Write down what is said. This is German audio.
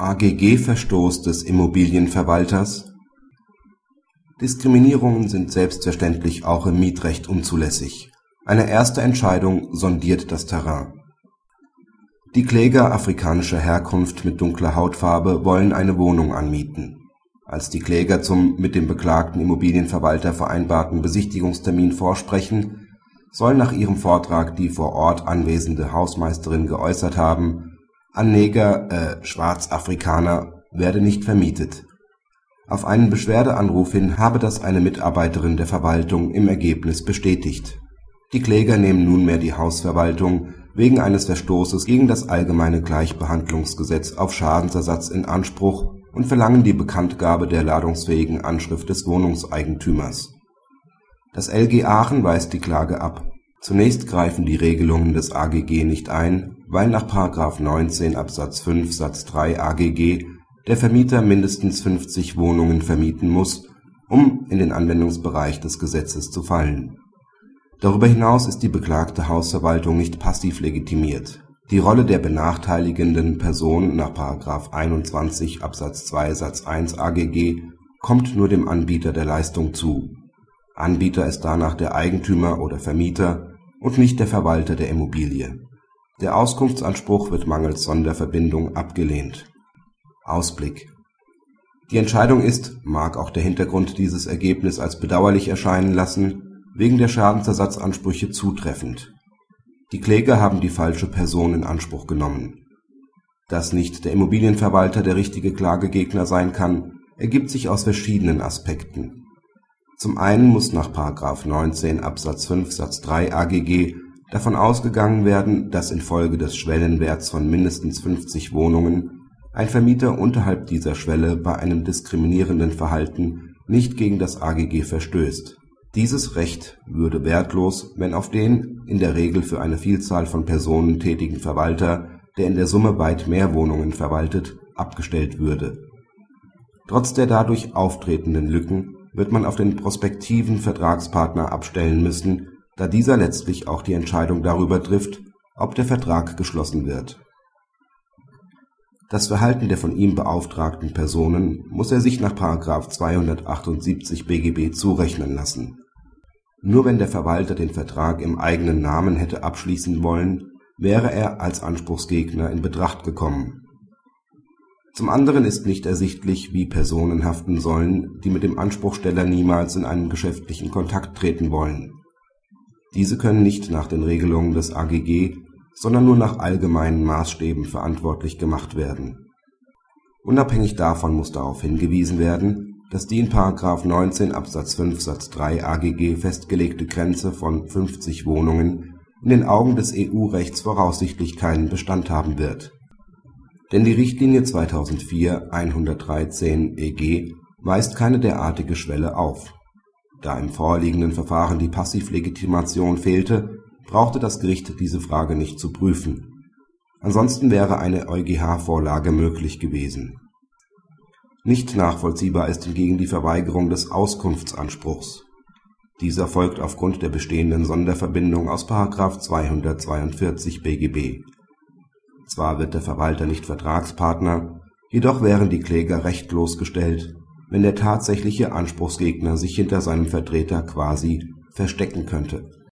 AGG-Verstoß des Immobilienverwalters Diskriminierungen sind selbstverständlich auch im Mietrecht unzulässig. Eine erste Entscheidung sondiert das Terrain. Die Kläger afrikanischer Herkunft mit dunkler Hautfarbe wollen eine Wohnung anmieten. Als die Kläger zum mit dem beklagten Immobilienverwalter vereinbarten Besichtigungstermin vorsprechen, soll nach ihrem Vortrag die vor Ort anwesende Hausmeisterin geäußert haben an Neger äh, Schwarzafrikaner werde nicht vermietet. Auf einen Beschwerdeanruf hin habe das eine Mitarbeiterin der Verwaltung im Ergebnis bestätigt. Die Kläger nehmen nunmehr die Hausverwaltung wegen eines Verstoßes gegen das Allgemeine Gleichbehandlungsgesetz auf Schadensersatz in Anspruch und verlangen die Bekanntgabe der ladungsfähigen Anschrift des Wohnungseigentümers. Das LG Aachen weist die Klage ab. Zunächst greifen die Regelungen des AGG nicht ein weil nach § 19 Absatz 5 Satz 3 AGG der Vermieter mindestens 50 Wohnungen vermieten muss, um in den Anwendungsbereich des Gesetzes zu fallen. Darüber hinaus ist die beklagte Hausverwaltung nicht passiv legitimiert. Die Rolle der benachteiligenden Person nach § 21 Absatz 2 Satz 1 AGG kommt nur dem Anbieter der Leistung zu. Anbieter ist danach der Eigentümer oder Vermieter und nicht der Verwalter der Immobilie der Auskunftsanspruch wird mangels Sonderverbindung abgelehnt. Ausblick Die Entscheidung ist, mag auch der Hintergrund dieses Ergebnis als bedauerlich erscheinen lassen, wegen der Schadensersatzansprüche zutreffend. Die Kläger haben die falsche Person in Anspruch genommen. Dass nicht der Immobilienverwalter der richtige Klagegegner sein kann, ergibt sich aus verschiedenen Aspekten. Zum einen muss nach § 19 Absatz 5 Satz 3 AGG davon ausgegangen werden, dass infolge des Schwellenwerts von mindestens 50 Wohnungen ein Vermieter unterhalb dieser Schwelle bei einem diskriminierenden Verhalten nicht gegen das AGG verstößt. Dieses Recht würde wertlos, wenn auf den in der Regel für eine Vielzahl von Personen tätigen Verwalter, der in der Summe weit mehr Wohnungen verwaltet, abgestellt würde. Trotz der dadurch auftretenden Lücken wird man auf den prospektiven Vertragspartner abstellen müssen da dieser letztlich auch die Entscheidung darüber trifft, ob der Vertrag geschlossen wird. Das Verhalten der von ihm beauftragten Personen muss er sich nach § 278 BGB zurechnen lassen. Nur wenn der Verwalter den Vertrag im eigenen Namen hätte abschließen wollen, wäre er als Anspruchsgegner in Betracht gekommen. Zum anderen ist nicht ersichtlich, wie Personen haften sollen, die mit dem Anspruchsteller niemals in einen geschäftlichen Kontakt treten wollen diese können nicht nach den Regelungen des AGG, sondern nur nach allgemeinen Maßstäben verantwortlich gemacht werden. Unabhängig davon muss darauf hingewiesen werden, dass die in § 19 Absatz 5 Satz 3 AGG festgelegte Grenze von 50 Wohnungen in den Augen des EU-Rechts voraussichtlich keinen Bestand haben wird. Denn die Richtlinie 2004/113/EG weist keine derartige Schwelle auf da im vorliegenden Verfahren die Passivlegitimation fehlte, brauchte das Gericht diese Frage nicht zu prüfen. Ansonsten wäre eine EuGH-Vorlage möglich gewesen. Nicht nachvollziehbar ist hingegen die Verweigerung des Auskunftsanspruchs. Dieser folgt aufgrund der bestehenden Sonderverbindung aus § 242 BGB. Zwar wird der Verwalter nicht Vertragspartner, jedoch wären die Kläger rechtlos gestellt wenn der tatsächliche Anspruchsgegner sich hinter seinem Vertreter quasi verstecken könnte